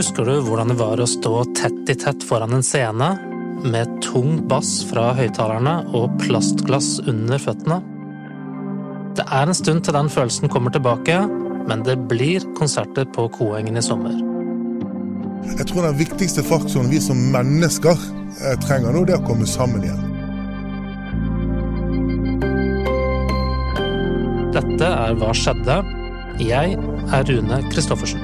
Husker du hvordan det var å stå tett i tett foran en scene, med tung bass fra høyttalerne og plastglass under føttene? Det er en stund til den følelsen kommer tilbake, men det blir konserter på Koengen i sommer. Jeg tror den viktigste faktoren vi som mennesker eh, trenger nå, det er å komme sammen igjen. Dette er Hva skjedde? Jeg er Rune Christoffersen.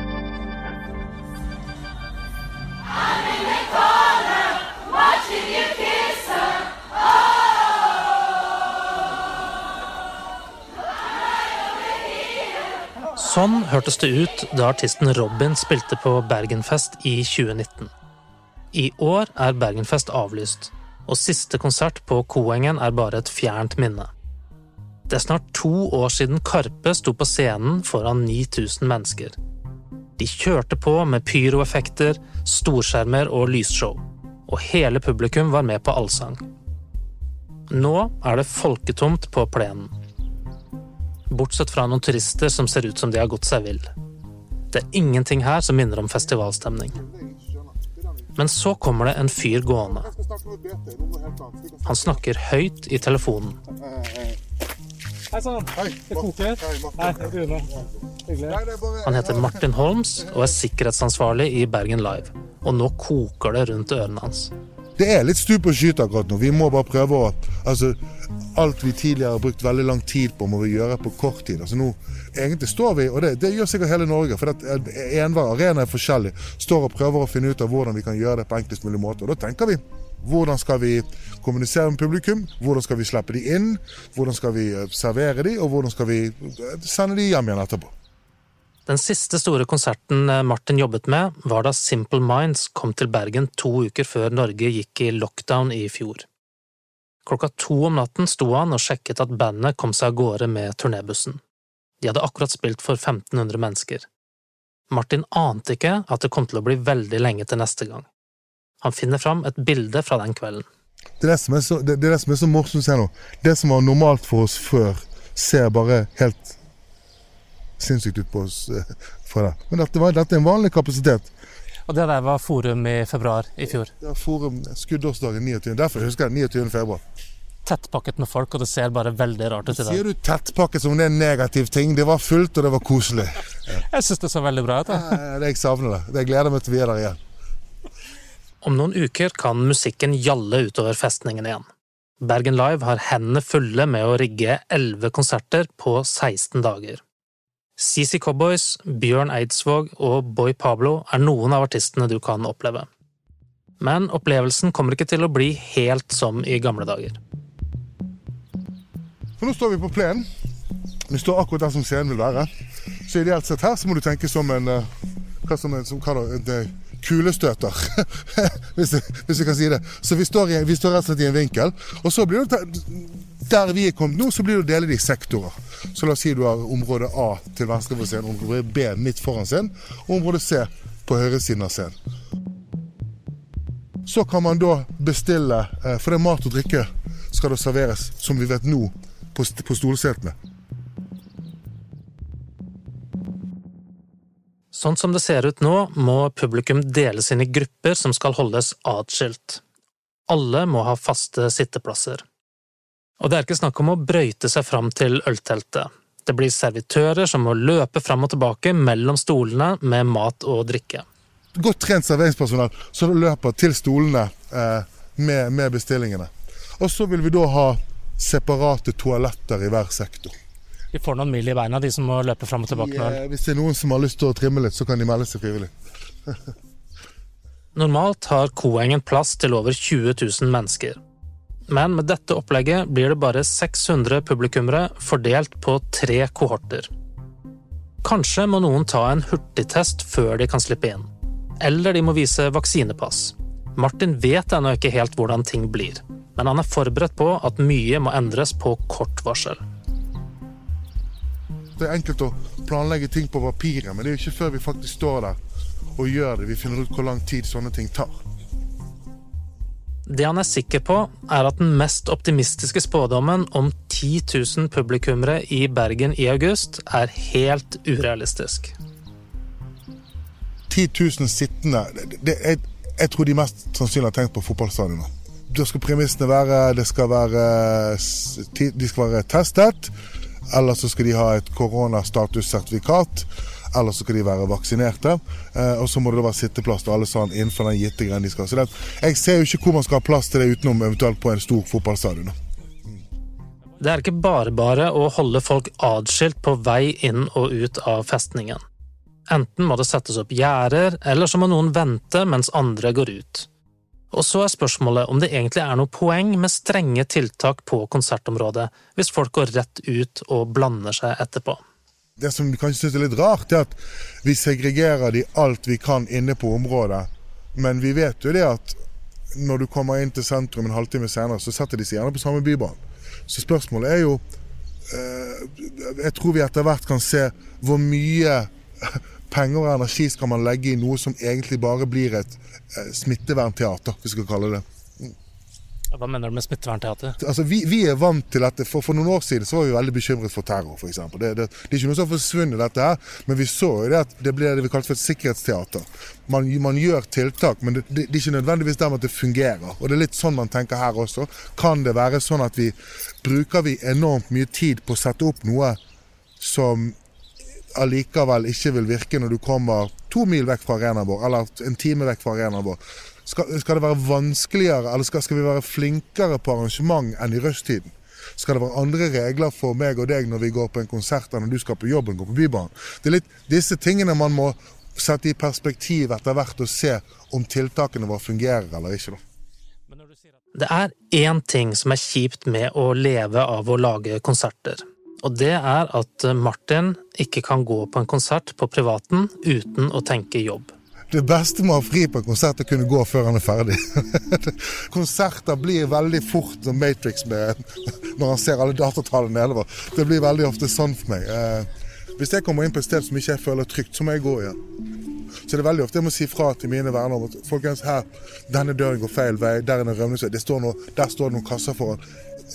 Sånn hørtes det ut da artisten Robin spilte på Bergenfest i 2019. I år er Bergenfest avlyst, og siste konsert på Koengen er bare et fjernt minne. Det er snart to år siden Karpe sto på scenen foran 9000 mennesker. De kjørte på med pyroeffekter, storskjermer og lysshow, og hele publikum var med på allsang. Nå er det folketomt på plenen bortsett fra noen turister som ser ut som de har gått seg vill. Det er ingenting her som minner om festivalstemning. Men så kommer det en fyr gående. Han snakker høyt i telefonen. Hei sann. Det koker. Hei, Rune. Hyggelig. Han heter Martin Holms og er sikkerhetsansvarlig i Bergen Live. Og nå koker det rundt ørene hans. Det er litt stup og skyt akkurat nå. Vi må bare prøve å altså, Alt vi tidligere har brukt veldig lang tid på, må vi gjøre på kort tid. Altså nå, Egentlig står vi, og det, det gjør sikkert hele Norge, for enhver arena er forskjellig, står og prøver å finne ut av hvordan vi kan gjøre det på enklest mulig måte. Og da tenker vi hvordan skal vi kommunisere med publikum? Hvordan skal vi slippe de inn? Hvordan skal vi eh, servere de, og hvordan skal vi eh, sende de hjem igjen etterpå? Den siste store konserten eh, Martin jobbet med, var da Simple Minds kom til Bergen to uker før Norge gikk i lockdown i fjor. Klokka to om natten sto han og sjekket at bandet kom seg av gårde med turnébussen. De hadde akkurat spilt for 1500 mennesker. Martin ante ikke at det kom til å bli veldig lenge til neste gang. Han finner fram et bilde fra den kvelden. Det er det som er så, det, det er det som er så morsomt å se nå. Det som var normalt for oss før, ser bare helt sinnssykt ut på oss eh, for det. Men dette, var, dette er en vanlig kapasitet. Og det der var Forum i februar i fjor? Ja, Forum skuddårsdagen 29. Derfor husker jeg 29. februar. Tettpakket med folk, og det ser bare veldig rart ut i dag. Sier du tettpakket som det er en negativ ting? Det var fullt, og det var koselig. Ja. Jeg syns det så veldig bra ut. Ja, jeg savner det. Jeg gleder meg til vi er der igjen. Om noen uker kan musikken gjalle utover festningen igjen. Bergen Live har hendene fulle med å rigge elleve konserter på 16 dager. CC Cowboys, Bjørn Eidsvåg og Boy Pablo er noen av artistene du kan oppleve. Men opplevelsen kommer ikke til å bli helt som i gamle dager. For nå står vi på plenen. Vi står akkurat der som scenen vil være. Så ideelt sett her så må du tenke som en eh, hva som en, som, hva da, en kulestøter, hvis, jeg, hvis, jeg, kan si det. Så vi står, i, vi står rett og slett i en vinkel. Og så blir det der vi er kommet nå, så blir det å dele det i sektorer. Så la oss si du har område A til venstre for scenen, område B midt foran scenen, og område C på høyresiden av scenen. Så kan man da bestille, eh, for det er mat og drikke skal det serveres, som vi vet nå, på, på stolsetene. Sånn som det ser ut nå, må publikum deles inn i grupper som skal holdes atskilt. Alle må ha faste sitteplasser. Og det er ikke snakk om å brøyte seg fram til ølteltet. Det blir servitører som må løpe fram og tilbake mellom stolene med mat og drikke. Godt trent serveringspersonell som løper til stolene eh, med, med, bestillingene. Og så vil vi da ha separate toaletter i hver sektor. De får noen mil i beina, de som må løpe fram og tilbake? Ja, hvis det er noen som har lyst til å trimme litt, så kan de melde seg frivillig. Normalt har Koengen plass til over 20 000 mennesker. Men med dette opplegget blir det bare 600 publikummere fordelt på tre kohorter. Kanskje må noen ta en hurtigtest før de kan slippe inn. Eller de må vise vaksinepass. Martin vet ennå ikke helt hvordan ting blir, men han er forberedt på at mye må endres på kort varsel. Det er enkelt å planlegge ting på papiret, men det er jo ikke før vi faktisk står der og gjør det, vi finner ut hvor lang tid sånne ting tar. Det han er sikker på, er at den mest optimistiske spådommen om 10 000 publikummere i Bergen i august er helt urealistisk. 10 000 sittende det, det, jeg, jeg, tror de mest sannsynlig har tenkt på fotballstadioner. Da skal premissene være det skal være, de skal være testet, eller så skal de ha et koronastatussertifikat eller så skal de være vaksinerte. Eh, og så må det da være sitteplass til alle sammen innenfor den gitte greien de skal. Så det, jeg ser jo ikke hvor man skal ha plass til det utenom eventuelt på en stor fotballstadion. Det er ikke bare bare å holde folk adskilt på vei inn og ut av festningen. Enten må det settes opp gjerder, eller så må noen vente mens andre går ut. Og så er spørsmålet om det egentlig er noe poeng med strenge tiltak på konsertområdet, hvis folk går rett ut og blander seg etterpå det som kanskje syns er litt rart, er at vi segregerer de alt vi kan inne på området. Men vi vet jo det at når du kommer inn til sentrum en halvtime senere, så setter de seg gjerne på samme bybane. Så spørsmålet er jo eh, Jeg tror vi etter hvert kan se hvor mye penger og energi skal man legge i noe som egentlig bare blir et eh, smittevernteater, hvis vi skal kalle det. Hva mener du med smittevernteater? Altså, vi, vi, er vant til dette. For, for noen år siden så var vi veldig bekymret for terror, f.eks. Det, det, det er ikke noe som har forsvunnet, dette her. Men vi så jo det at det ble det vi kalte for et sikkerhetsteater. Man, man gjør tiltak, men det, det, er ikke nødvendigvis dermed at det fungerer. Og det er litt sånn man tenker her også. Kan det være sånn at vi bruker vi enormt mye tid på å sette opp noe som allikevel ikke vil virke når du kommer to mil vekk fra arenaen vår, eller en time vekk fra arenaen vår skal, skal, det være vanskeligere, eller skal, skal, vi være flinkere på arrangement enn i rushtiden? Skal det være andre regler for meg og deg når vi går på en konsert enn når du skal på jobb og går på Bybanen? Det er litt disse tingene man må sette i perspektiv etter hvert og se om tiltakene våre fungerer eller ikke. Det er én ting som er kjipt med å leve av å lage konserter. Og det er at Martin ikke kan gå på en konsert på privaten uten å tenke jobb. Det beste med å ha fri på en konsert er å kunne gå før han er ferdig. Konserter blir veldig fort som Matrix med, når han ser alle datatallene nedover. Det blir veldig ofte sånn for meg. Eh, hvis jeg kommer inn på et sted som ikke jeg føler trygt, så må jeg gå igjen. Så det er veldig ofte jeg må si fra til mine venner om at folkens, her, denne døren går feil vei, der er det rømningsvei, der står det noen kasser foran.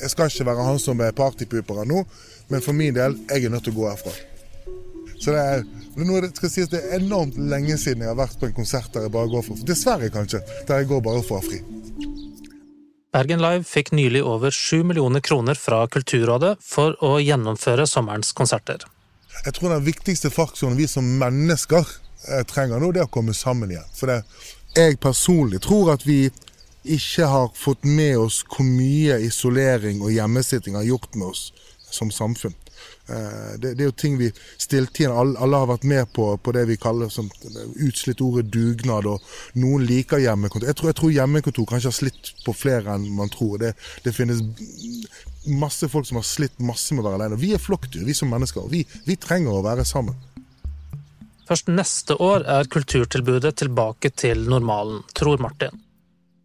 Jeg skal ikke være han som er partypuperen nå, men for min del, jeg er nødt til å gå herfra. Så det er, det sies, det er enormt lenge siden jeg har vært på en konsert der jeg bare går for Dessverre, kanskje. Der jeg går bare for å ha fri. Bergen Live fikk nylig over 7 millioner kroner fra Kulturrådet for å gjennomføre sommerens konserter. Jeg tror den viktigste faktoren vi som mennesker trenger nå, det å komme sammen igjen. For det, jeg personlig tror at vi ikke har fått med oss hvor mye isolering og hjemmesitting har gjort med oss som samfunn. Eh, det, det, er jo ting vi stilltiende alle, alle, har vært med på, på det vi kaller som utslitt ordet dugnad. og Noen liker hjemmekontor. Jeg tror, jeg tror hjemmekontor kanskje har slitt på flere enn man tror. Det, det, finnes masse folk som har slitt masse med å være alene. Vi er flokkdyr, vi som mennesker. Vi, vi trenger å være sammen. Først neste år er kulturtilbudet tilbake til normalen, tror Martin.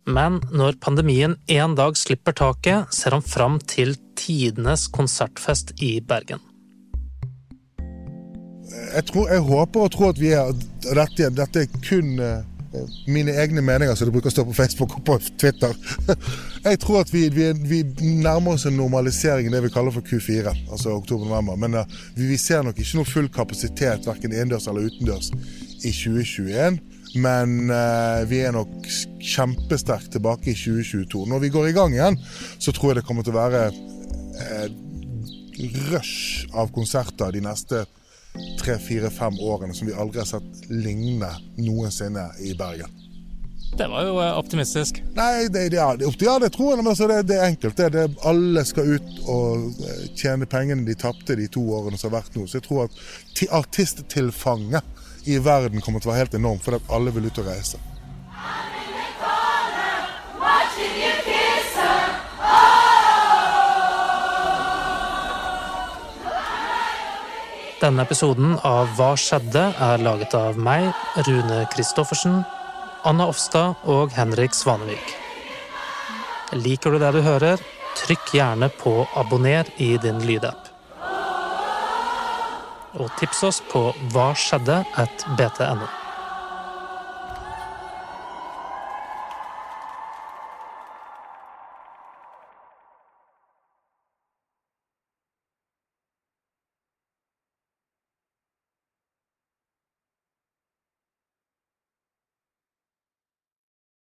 Men når pandemien en dag slipper taket, ser han fram til tidenes konsertfest i Bergen. Jeg, tror, jeg håper og tror at vi er Dette, dette er kun uh, mine egne meninger, som det bruker å stå på Facebook og på Twitter. Jeg tror at vi, vi, vi nærmer oss en normalisering i det vi kaller for Q4, altså oktober-november. Men uh, vi, ser nok ikke noe full kapasitet, verken innendørs eller utendørs, i 2021. Men uh, vi er nok kjempesterkt tilbake i 2022. Når vi går i gang igjen, så tror jeg det kommer til å være uh, rush av konserter de neste tre-fire-fem årene som vi aldri har sett lignende noensinne i Bergen. Det var jo eh, optimistisk. Nei, det, ja, det, ja, det tror jeg. Men altså, det, det, er enkelt. Det, alle skal ut og tjene pengene de tapte de to årene som har vært nå. Så jeg tror at artisttilfanget i verden kommer til å være helt enorm, fordi alle vil ut og reise. Denne episoden av Hva skjedde? er laget av meg, Rune Christoffersen, Anna Offstad og Henrik Svanevik. Liker du det du hører? Trykk gjerne på abonner i din lydapp og tips oss på hva skjedde at bt.no.